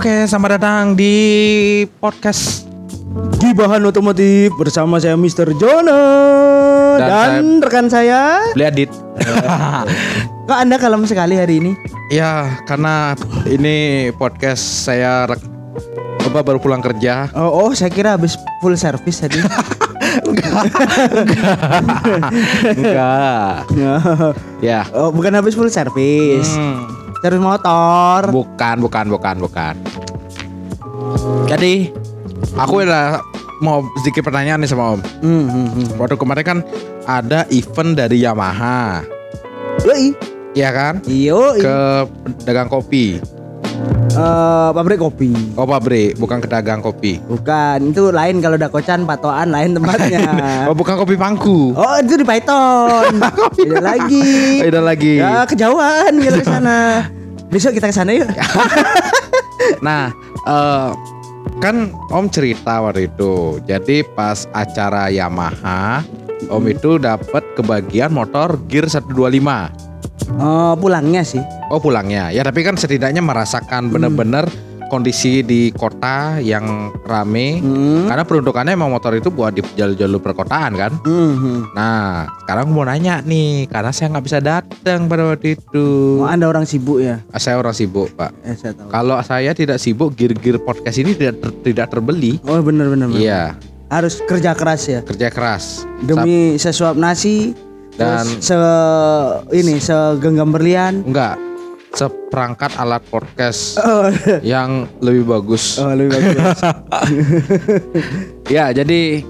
Oke, selamat datang di podcast Gibahan Otomotif bersama saya Mr. Jono Dan dan, rekan saya. Beli Adit. Kok Anda kalem sekali hari ini? ya, karena ini podcast saya rek- apa baru pulang kerja. Oh, oh saya kira habis full service tadi. Enggak. ya. oh, bukan habis full service. Hmm. Service motor. Bukan, bukan, bukan, bukan. Jadi, aku udah mau sedikit pertanyaan nih sama Om. Hmm, hmm, hmm. Waktu kemarin kan ada event dari Yamaha, Yoi. ya kan? Yoi. Ke pedagang kopi. Eh, pabrik kopi. Oh pabrik, bukan ke dagang kopi. Bukan, itu lain kalau dakocan patoan lain tempatnya. Oh bukan kopi pangku. oh, itu di Python. Beda lagi. Beda lagi. Ya, kejauhan kita ke sana. Besok kita ke sana yuk. Nah, eh, kan Om cerita waktu itu. Jadi pas acara Yamaha, Om itu dapat kebagian motor gear 125. Oh, pulangnya sih. Oh pulangnya. Ya tapi kan setidaknya merasakan bener-bener kondisi di kota yang rame. Hmm. Karena peruntukannya emang motor itu buat di jalur-jalur perkotaan kan. Hmm, hmm. Nah, sekarang mau nanya nih, karena saya nggak bisa datang pada waktu itu. Oh, Anda orang sibuk ya? Ah, Saya orang sibuk, Pak. Eh, saya tahu. Kalau saya tidak sibuk, gear-gear podcast ini tidak ter- tidak terbeli. Oh, benar benar. benar. Iya, Harus kerja keras ya. kerja keras. Demi sesuap nasi Dan- terus se ini segenggam berlian. Enggak, seperangkat alat podcast Oh, yang lebih bagus. oh lebih bagus. Ya, jadi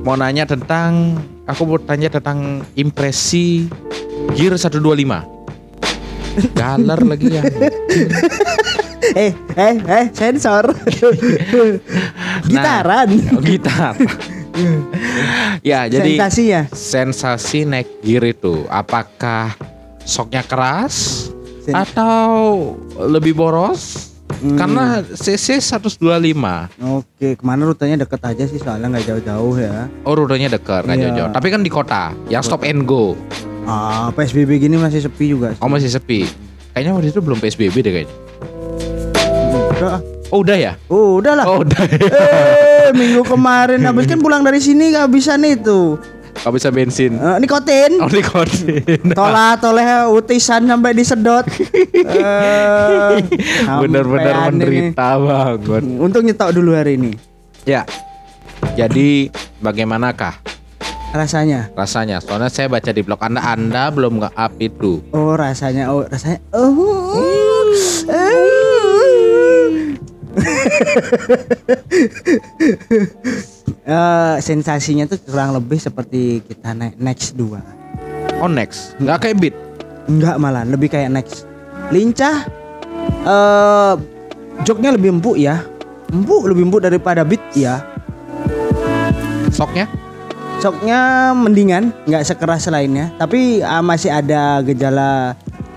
mau nanya tentang aku mau tanya tentang impresi Gear 125. Galer lagi ya. eh, eh, eh, sensor. Gitaran. Oh, gitar. ya, jadi Sensasinya. sensasi naik gear itu apakah shocknya keras Sen- atau lebih boros? Hmm. Karena CC 125. Oke, ke mana rutenya deket aja sih soalnya nggak jauh-jauh ya. Oh rutenya dekat nggak Iya. jauh-jauh. Tapi kan di kota, yang stop and go. Ah, PSBB gini masih sepi juga. sih. Oh masih sepi. Kayaknya waktu itu belum PSBB deh kayaknya. Udah. Oh udah ya? Oh, udah lah. Oh udah. ya. Minggu kemarin habis kan pulang dari sini kehabisan itu. Gak bisa bensin. Eh, nikotin. Oh nikotin. Tolah toleh utisan sampai disedot. Eh, Bener-bener sampean ini. menderita banget. Untung nyetok dulu hari ini. Ya. Jadi bagaimanakah Rasanya. rasanya? Soalnya saya baca di blog Anda, Anda belum nge up itu. Oh, rasanya. Oh, rasanya. Oh. eh. Eh, sensasinya tuh kurang lebih seperti kita naik Next 2. Oh next, nggak kayak beat. Enggak malah, lebih kayak Next. Lincah. Eh joknya lebih empuk ya. Empuk lebih empuk daripada Beat ya. Shocknya? Shocknya mendingan, nggak sekeras lainnya. Tapi ah, masih ada gejala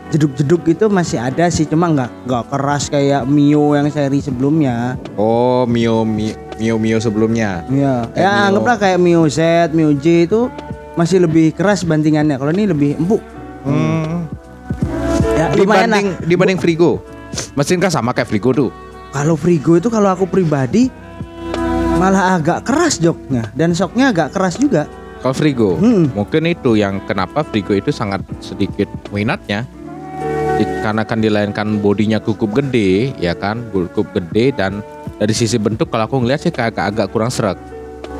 jeduk-jeduk itu masih ada sih, cuma nggak nggak keras kayak Mio yang seri sebelumnya. Oh Mio Mio Mio, Mio sebelumnya. Iya, Kayak ya Mio. anggaplah kayak Mio Z, Mio J itu masih lebih keras bandingannya. Kalau ini lebih empuk. Hmm. Ya, lumayan lah. Dibanding dibanding Frigo. Mesin kan sama kayak Frigo tuh. Kalau Frigo itu kalau aku pribadi malah agak keras joknya dan shocknya agak keras juga. Kalau Frigo, Hmm. mungkin itu yang kenapa Frigo itu sangat sedikit minatnya. Karena kan dilayankan bodinya cukup gede, ya kan, cukup gede dan dari sisi bentuk kalau aku ngeliat sih kayak agak, kurang serak.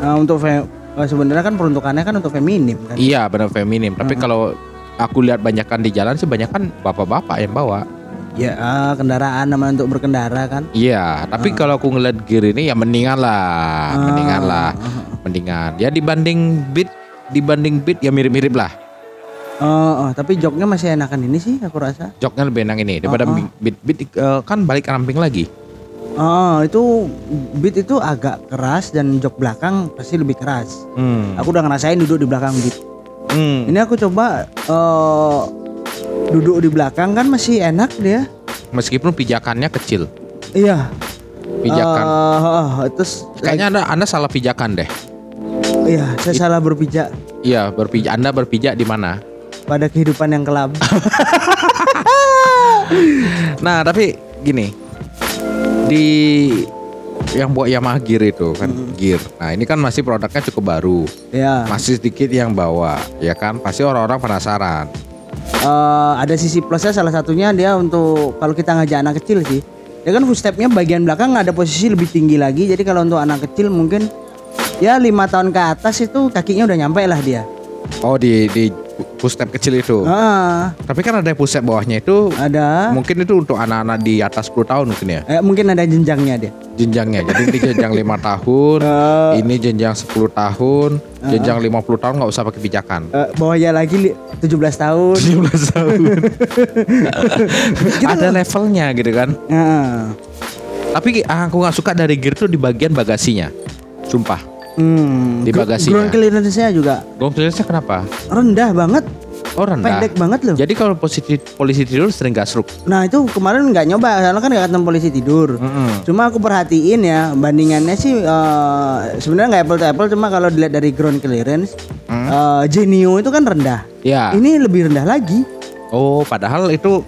Nah, untuk fe- eh, sebenarnya kan peruntukannya kan untuk feminim kan. Iya benar feminim. Tapi kalau aku lihat banyakan di jalan sih banyak kan bapak-bapak yang bawa. Ya ah, kendaraan namanya untuk berkendara kan. Iya, tapi kalau aku ngeliat gear ini ya mendingan lah, mendingan lah, mendingan. Ya dibanding beat, dibanding beat ya mirip-mirip lah. Oh, oh, tapi joknya masih enakan ini sih aku rasa. Joknya lebih enak ini daripada Oh, oh. beat, beat eh, kan balik ramping lagi. Oh, itu beat itu agak keras dan jok belakang pasti lebih keras. Hmm. Aku udah ngerasain duduk di belakang beat. Hmm. Ini aku coba eh duduk di belakang kan masih enak dia. Meskipun pijakannya kecil, Iya. pijakan. Oh, terus Kayaknya anda anda salah pijakan deh. iya, saya salah berpijak Iya, berpijak. Anda berpijak di mana? Pada kehidupan yang kelam. Nah, tapi gini. di yang buat Yamaha Gear itu kan Gear. Nah ini kan masih produknya cukup baru, Ya. masih sedikit yang bawa, ya kan? Pasti orang-orang penasaran. Eh, ada sisi plusnya salah satunya dia untuk kalau kita ngajak anak kecil sih. Ya kan footstepnya bagian belakang ada posisi lebih tinggi lagi. Jadi kalau untuk anak kecil mungkin ya lima tahun ke atas itu kakinya udah nyampe lah dia. Oh di di footstep kecil itu. Ah, Tapi kan ada footstep bawahnya itu ada. mungkin itu untuk anak-anak di atas 10 tahun mungkin ya Eh, mungkin ada jenjangnya dia. jenjangnya. Jadi ini jenjang lima tahun, Eh. ini jenjang 10 tahun, jenjang 50 tahun nggak usah pakai pijakan. Eh, bawahnya lagi li- 17 tahun. 17 tahun. ada levelnya gitu kan. Ah. Tapi ah, aku nggak suka dari gear tuh di bagian bagasinya. Sumpah. Hmm, Di bagasinya. Ground clearance-nya juga Gong clearance kenapa? rendah banget, Oh rendah. pendek banget loh. Jadi kalau posisi polisi tidur sering gasruk. Nah itu kemarin nggak nyoba, karena kan nggak ketemu polisi tidur. Mm-mm. Cuma aku perhatiin ya, bandingannya sih eh, sebenarnya nggak apple to apple, cuma kalau dilihat dari ground clearance, Hmm. eh, Genio itu kan rendah. Ya. Ini lebih rendah lagi. Oh padahal itu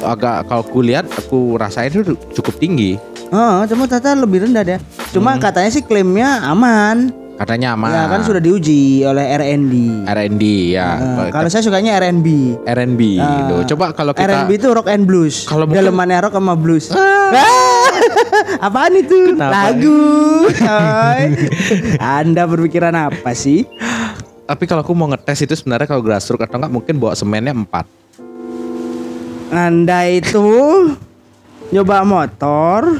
agak kalau aku lihat aku rasain itu cukup tinggi. Oh, cuma ternyata lebih rendah deh. Cuma katanya sih klaimnya aman. Katanya aman. Ya kan sudah diuji oleh RND. R&D ya. Nah, kalau saya sukanya R&B. R&B gitu. Coba kalau kita R&B itu rock and blues. Kalau mungkin- dalemannya rock sama blues. Apaan itu? Kenapa? Lagu. coy. Anda berpikiran apa sih? tapi kalau aku mau ngetes itu sebenarnya kalau grassroots atau enggak mungkin bawa semennya 4. Anda itu nyoba motor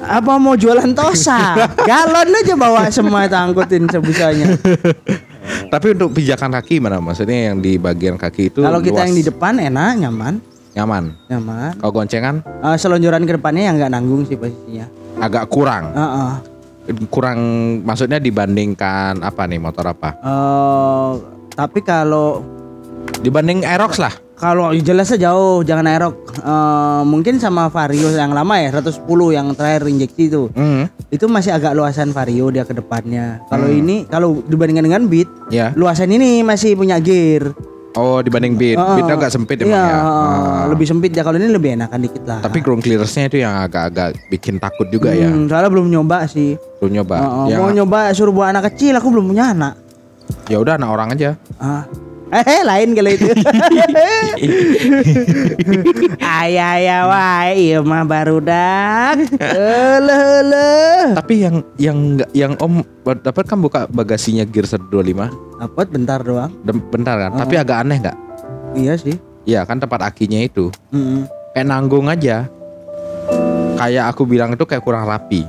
apa mau jualan tosa? Galon aja bawa semua itu angkutin sebisanya. Tapi untuk pijakan kaki mana? Maksudnya yang di bagian kaki itu Kalau kita luas, yang di depan enak, nyaman, nyaman. nyaman. Kalau goncengan Eh, selonjoran ke depannya yang nggak nanggung sih posisinya. agak kurang. Heeh. Kurang maksudnya dibandingkan apa nih motor apa? Eh, tapi kalau Dibanding Aerox lah. Kalau jelasnya jauh, jangan aerok. Eh, mungkin sama Vario yang lama ya, 110 yang terakhir injeksi itu. Hmm. Itu masih agak luasan Vario dia ke depannya. Kalau ini kalau dibandingkan dengan Beat, Ya. luasan ini masih punya gear. Oh, dibanding Beat. Heeh. Beat agak sempit Iya, emang ya. heeh, Ah. lebih sempit ya. Kalau ini lebih enakan dikit lah. Tapi ground clearance-nya itu yang agak-agak bikin takut juga ya. Hmm, soalnya belum nyoba sih. Lu nyoba. Heeh, Yang- Mau nyoba suruh buat anak kecil, aku belum punya anak. ya udah anak orang aja. Ah. Eh, lain kali itu. Ayah ayah wae ieu mah. Eleh eleh. Tapi yang yang nggak- yang Om dapat kan buka bagasinya Gear 125. Dapat bentar doang. Bentar kan. Tapi agak aneh nggak? Iya sih. Iya kan tempat akinya itu Mm-mm. kayak nanggung aja. Kayak aku bilang itu kayak kurang rapi.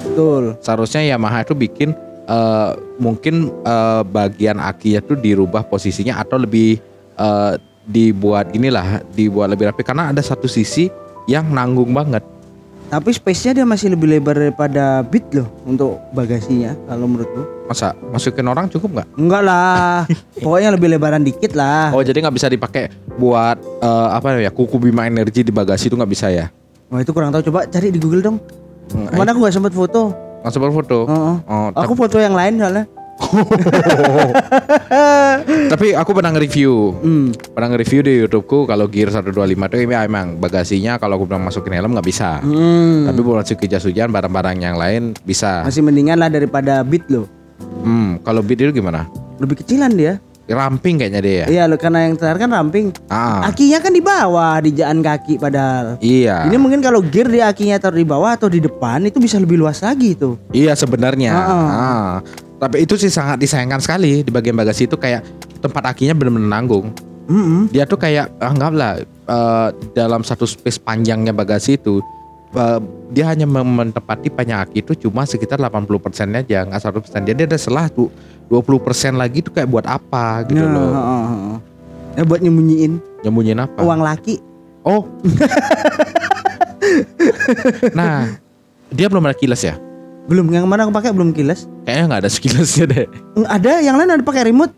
Betul. Seharusnya Yamaha itu bikin eh, mungkin eh, bagian akinya tuh dirubah posisinya atau lebih eh, dibuat inilah, dibuat lebih rapi karena ada satu sisi yang nanggung banget. Tapi space-nya dia masih lebih lebar daripada Beat loh untuk bagasinya kalau menurutku. Masa masukin orang cukup nggak? Enggak lah. Pokoknya lebih lebaran dikit lah. Oh jadi nggak bisa dipakai buat eh, apa ya kuku bima energi di bagasi itu nggak bisa ya? Wah, itu kurang tahu. Coba cari di Google dong. Hmm, Ke mana aku gak sempet foto. Langsung berfoto. Heeh. Oh, Aku foto yang lain soalnya. tapi aku pernah nge-review. Hmm. Pernah nge-review di YouTubeku kalau Gear 125 itu ya emang bagasinya kalau aku bilang masukin helm nggak bisa. Hmm. Tapi buat masukin jas hujan barang-barang yang lain bisa. Masih mendingan lah daripada Beat loh. Hmm, kalau Beat itu gimana? Lebih kecilan dia. Ramping kayaknya dia ya. Iya loh karena yang terakhir kan ramping. Ah, Akinya kan di bawah di jaan kaki padahal. iya. Ini mungkin kalau gear di akinya taruh di bawah atau di depan itu bisa lebih luas lagi tuh. Iya sebenarnya. Ah, ah. Ah. Tapi itu sih sangat disayangkan sekali di bagian bagasi itu kayak tempat akinya benar-benar nanggung. Mm-mm. Dia tuh kayak anggaplah eh, dalam satu space panjangnya bagasi itu eh, dia hanya menempati banyak aki itu cuma sekitar 80 persennya aja nggak 100 persen. Jadi ada selah tuh 20 persen lagi tuh kayak buat apa gitu loh. heeh, heeh. Ya buat nyembunyiin Nyembunyiin apa? uang laki. Oh. nah, dia belum ada kilas ya? Belum yang kemarin aku pakai belum kilas. Kayaknya nggak ada sekilasnya deh. Ada yang lain ada pakai remote.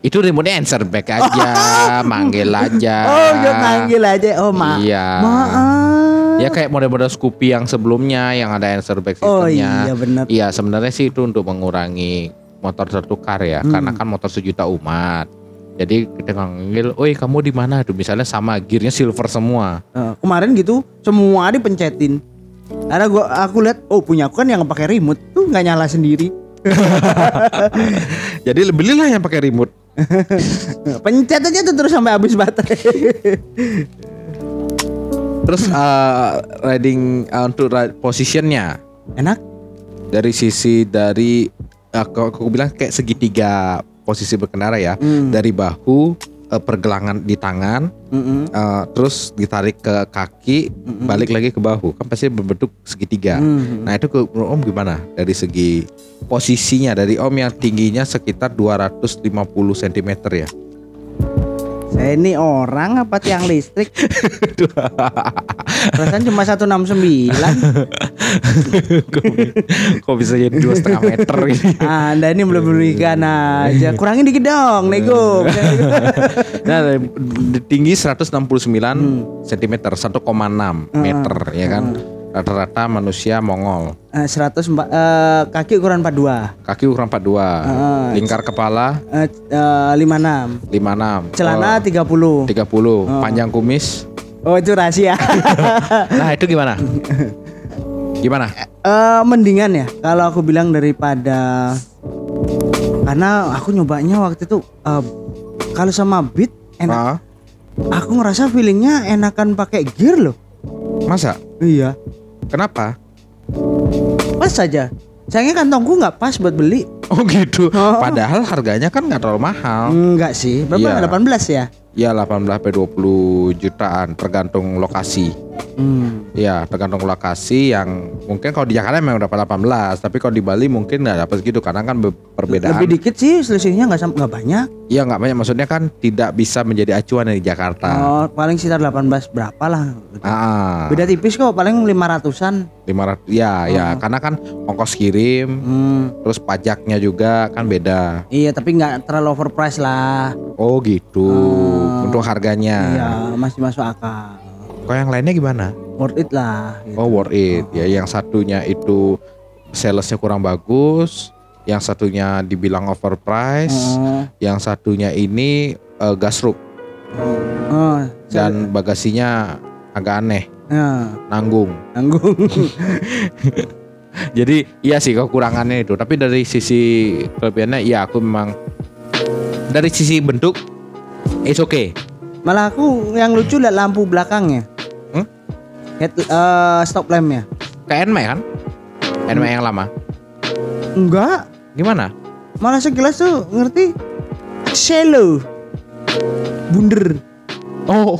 Itu remote answer back aja, manggil aja. Oh, dia panggil aja. Oh, ma Iya. maaf. Ya kayak model-model Scoopy yang sebelumnya yang ada answer back Oh sistemnya. iya benar. Iya sebenarnya sih itu untuk mengurangi motor tertukar ya, Hmm. karena kan motor sejuta umat. Jadi kita manggil, oi kamu di mana tuh? Misalnya sama gearnya silver semua. Eh, kemarin gitu semua dipencetin. Karena gua aku lihat oh punya aku kan yang pakai remote tuh nggak nyala sendiri. Jadi belilah yang pakai remote. Pencet aja tuh terus sampai habis baterai. Terus eh, riding eh, untuk ride positionnya Enak? dari sisi dari aku, aku bilang kayak segitiga posisi berkendara ya Hmm. dari bahu eh, pergelangan di tangan Mm-mm. eh, terus ditarik ke kaki balik lagi ke bahu kan pasti berbentuk segitiga Hmm. nah itu ke om gimana dari segi posisinya dari om yang tingginya sekitar 250 cm ya Saya ini orang apa tiang listrik? Perasaan cuma 169. kok bisa jadi dua setengah meter ini Anda ini belum berikan aja. Kurangin dikit dong, nego. Nah, tinggi 169 cm, 1,6 meter ya kan. Rata-rata manusia Mongol. Eh, 100 empat- eh, kaki ukuran 42. Kaki ukuran 42. Lingkar kepala Eh, eh, 56. 56. Celana 30. 30. Panjang kumis. Oh, itu rahasia. Nah, itu gimana? Gimana? Eh mendingan ya kalau aku bilang daripada karena aku nyobanya waktu itu eh, kalau sama Beat enak. Ah, Aku ngerasa feelingnya enakan pakai gear loh. masa? Iya. Kenapa? Pas saja. Sayangnya kantongku nggak pas buat beli. Oh gitu. Oh. Padahal harganya kan nggak terlalu mahal. Enggak sih. Berapa? Iya. 18 ya? Ya 18 sampai 20 jutaan tergantung lokasi. Hmm. Ya, tergantung lokasi yang mungkin kalau di Jakarta memang dapat 18, tapi kalau di Bali mungkin nggak dapat segitu karena kan be- perbedaan. Lebih dikit sih selisihnya nggak nggak banyak. Iya nggak banyak maksudnya kan tidak bisa menjadi acuan dari Jakarta. Oh, paling sekitar 18 berapa lah. Ah, Beda tipis kok, paling 500-an. 500 ya ya karena kan ongkos kirim, Hmm. terus pajaknya juga kan beda. Iya, tapi nggak terlalu overprice lah. Oh gitu. Ah. Untuk harganya. Iya, masih masuk akal. Kok yang lainnya gimana? Worth it lah. gitu. Oh worth it. Ya yang satunya itu salesnya kurang bagus, yang satunya dibilang overpriced, Oh, yang satunya ini uh, gasruk oh, dan bagasinya agak aneh, ya, nanggung. tanggung. Jadi iya sih kekurangannya itu, tapi dari sisi kelebihannya iya aku memang dari sisi bentuk it's okay. Malah aku yang lucu lihat lampu belakangnya. Head, eh, stop lampnya. Kayak NMAX kan? NMAX yang lama. Enggak, Gimana? malah sekilas tuh ngerti shallow. Bunder. Oh,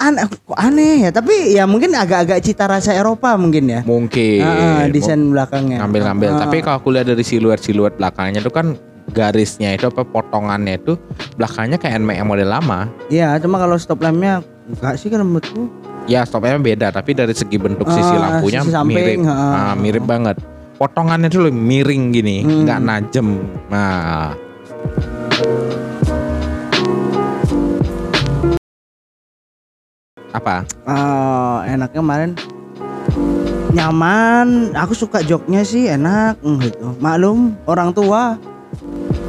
Aneh, kok aneh ya, tapi ya mungkin agak-agak cita rasa Eropa mungkin ya. mungkin. Ah, desain belakangnya. ngambil-ngambil. Ah, Tapi kalau aku lihat dari siluet-siluet belakangnya itu kan garisnya itu apa potongannya itu belakangnya kayak yang model lama. Iya, cuma kalau stop lampnya enggak sih kan menurutku. Ya stopnya beda, tapi dari segi bentuk Ah, sisi lampunya sisi samping, mirip, ah. Ah, mirip banget. Potongannya lebih miring gini, Hmm. nggak najem. Nah, apa? Eh, enaknya kemarin nyaman aku suka joknya sih enak mm, gitu maklum orang tua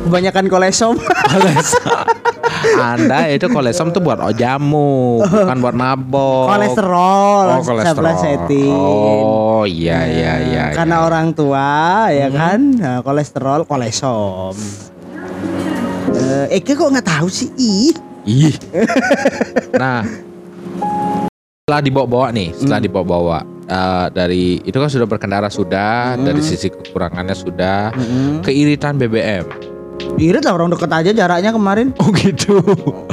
kebanyakan kolesom Anda itu kolesom tuh buat ojamu, bukan buat mabok. kolesterol Oh, kolesterol. Oh, iya iya iya. karena iya. orang tua ya kan nah, kolesterol kolesom eh Eke kok nggak tahu sih ih Ih. nah, setelah dibawa-bawa nih, setelah Hmm. dibawa-bawa eh, dari itu kan sudah berkendara sudah, Hmm. dari sisi kekurangannya sudah, Mm-mm. keiritan BBM. Irit lah orang deket aja jaraknya kemarin Oh gitu.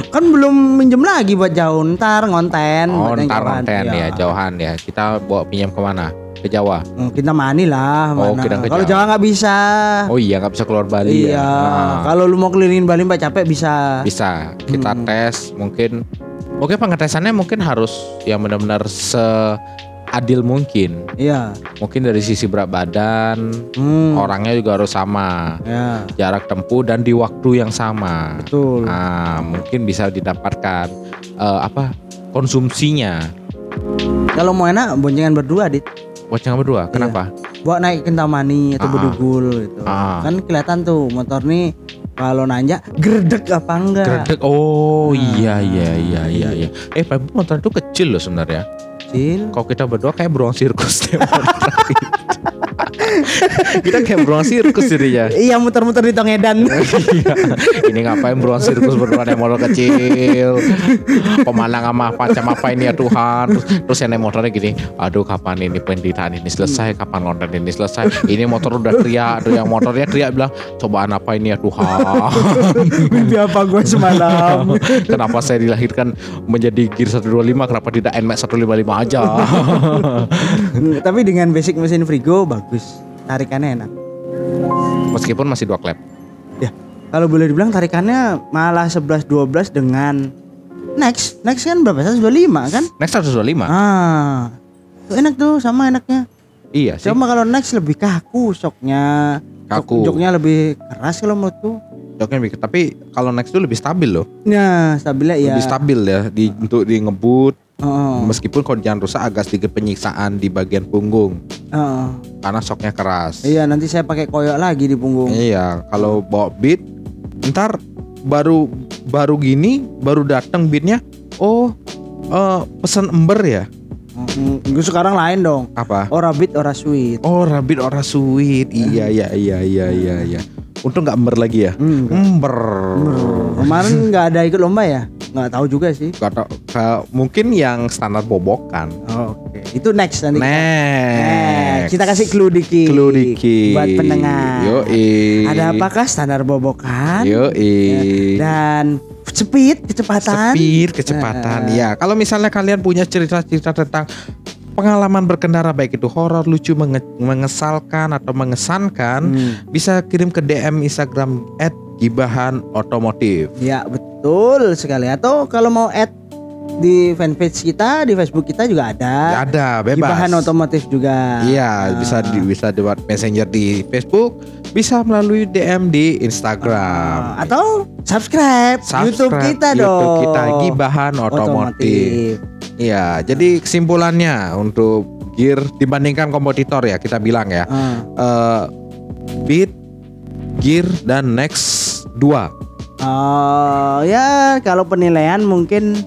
kan belum minjem lagi buat jauh ntar ngonten Oh, ntar jauhan. konten Iya. ya, jauhan ya. Kita bawa pinjam ke mana? Ke Jawa. Hmm, kita mani lah Oh, kita ke Kalau Jawa. Nggak bisa. Oh iya, nggak bisa keluar Bali iya. ya. Nah, Kalau lu mau kelilingin Bali mbak capek bisa. bisa. Kita Hmm. tes mungkin. Oke, pengetesannya mungkin harus yang benar-benar seadil mungkin. Iya. Mungkin dari sisi berat badan, Hmm. orangnya juga harus sama. Ya, jarak tempuh dan di waktu yang sama. betul. Nah, mungkin bisa didapatkan eh, apa konsumsinya. Kalau mau enak boncengan berdua, Dit. Wacana berdua, kenapa? Bawa naik kentamani atau Ah. bedugul gitu. Ah. Kan kelihatan tuh motor nih kalau nanjak gerdek apa enggak. Gredek. Oh Ah. iya iya iya iya iya. Eh, motor itu kecil loh sebenarnya. Kecil. Kalau kita berdua kayak beruang sirkus. kita kayak beruang sirkus jadinya. Iya muter-muter di Tongedan. Iya. Ini ngapain beruang sirkus berdua naik motor kecil Pemandangan apa macam apa ini ya Tuhan Terus, terus yang naik motornya gini Aduh kapan ini penderitaan ini selesai Kapan konten ini selesai Ini motor udah teriak Aduh yang motornya teriak bilang Cobaan apa ini ya Tuhan Mimpi apa gue semalam? Kenapa saya dilahirkan menjadi Gear 125 Kenapa tidak NMAX 155 aja Tapi dengan basic mesin Frigo bagus. Tarikannya enak. Meskipun masih dua klep Ya, kalau boleh dibilang tarikannya malah 11 12 dengan Next, next kan berapa? 125 kan? Next 125 Ah. Tuh enak tuh sama enaknya. Iya sih Cuma kalau next lebih kaku. Shock Kaku. Joknya lebih keras kalau menurutku. Joknya lebih Tapi kalau next itu lebih stabil loh Nah, stabilnya ya. Lebih stabil ya di, Untuk di ngebut Oh, Meskipun kalau jangan rusak agak sedikit penyiksaan di bagian punggung oh. karena shocknya keras. Iya, nanti saya pakai koyok lagi di punggung. Iya, kalau bawa beat, ntar baru baru gini, baru datang beatnya. Oh, eh, pesan ember ya? Gue sekarang lain dong. Apa? Ora beat, ora sweet. Oh, rabbit ora sweet. Iya, iya, iya, iya, iya, iya. Untung nggak ember lagi ya? Hmm, Ember. Kemarin nggak ada ikut lomba ya? Nggak tahu juga sih. Gak tau, ka- mungkin yang standar bobokan. Oh, Oke, itu next nanti. Next. Next. Kita kasih clue dikit. Clue dikit. Buat pendengar. Yoi. Ada apakah standar bobokan? Yoi. Dan speed, kecepatan. Speed, kecepatan. Ya, kalau misalnya kalian punya cerita-cerita tentang pengalaman berkendara baik itu horor, lucu, menge- mengesalkan atau mengesankan, Hmm. bisa kirim ke DM Instagram @gibahan otomotif. Ya betul sekali. Atau kalau mau add di fanpage kita, di Facebook kita juga ada. Ada, bebas. Bahan otomotif juga. Iya, Nah, bisa di, bisa lewat messenger di Facebook, bisa melalui DM di Instagram. Ah, atau subscribe, YouTube Subscribe kita YouTube dong. kita Gibahan Otomotif. Iya, jadi kesimpulannya untuk gear dibandingkan kompetitor ya kita bilang ya. Ah, eh Beat, Gear dan Next 2. Oh, ya kalau penilaian mungkin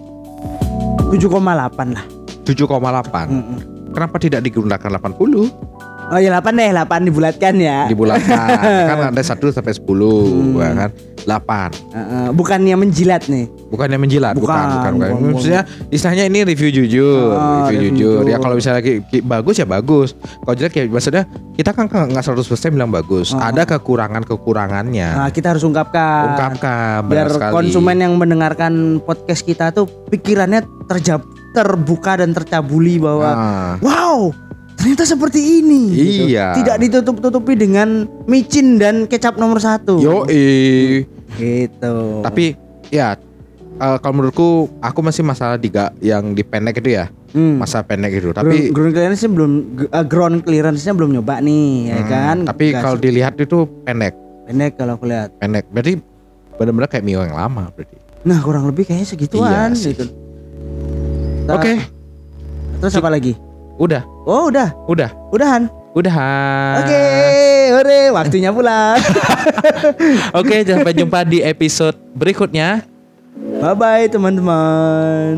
7,8 lah. 7,8. Mm-mm. Kenapa tidak digunakan 80? Oh ya 8 deh, 8 dibulatkan ya. Dibulatkan. kan ada 1 sampai 10, Hmm. ya kan? 8. Heeh, bukannya menjilat nih. Bukannya menjilat, bukan, Bukan, bukan, bukan. bukan, bukan. Maksudnya istilahnya ini review jujur, Oh, review review jujur. Ya jujur. kalau misalnya ki- ki- bagus ya bagus. Kalau jelek ya maksudnya kita kan nggak 100% bilang bagus. Oh. Ada kekurangan-kekurangannya. Nah, kita harus ungkapkan. Ungkapkan biar sekali. konsumen yang mendengarkan podcast kita tuh pikirannya terjab terbuka dan tercabuli bahwa Ah. wow ternyata seperti ini gitu. Iya. tidak ditutup-tutupi dengan micin dan kecap nomor satu Yo gitu Tapi ya eh, kalau menurutku aku masih masalah di ga- yang di pendek itu ya Hmm. masa pendek itu. Tapi Tapi ground clearance belum eh, ground clearance-nya belum nyoba nih ya Hmm, kan Tapi kalau dilihat itu pendek, pendek kalau aku lihat pendek. Berarti benar-benar kayak Mio yang lama berarti. nah kurang lebih kayaknya segituan Iya sih. gitu Oke, terus apa lagi udah, oh udah udah, udahan udahan. Oke, hore, waktunya pulang. Oke, sampai jumpa di episode berikutnya. Bye bye teman-teman.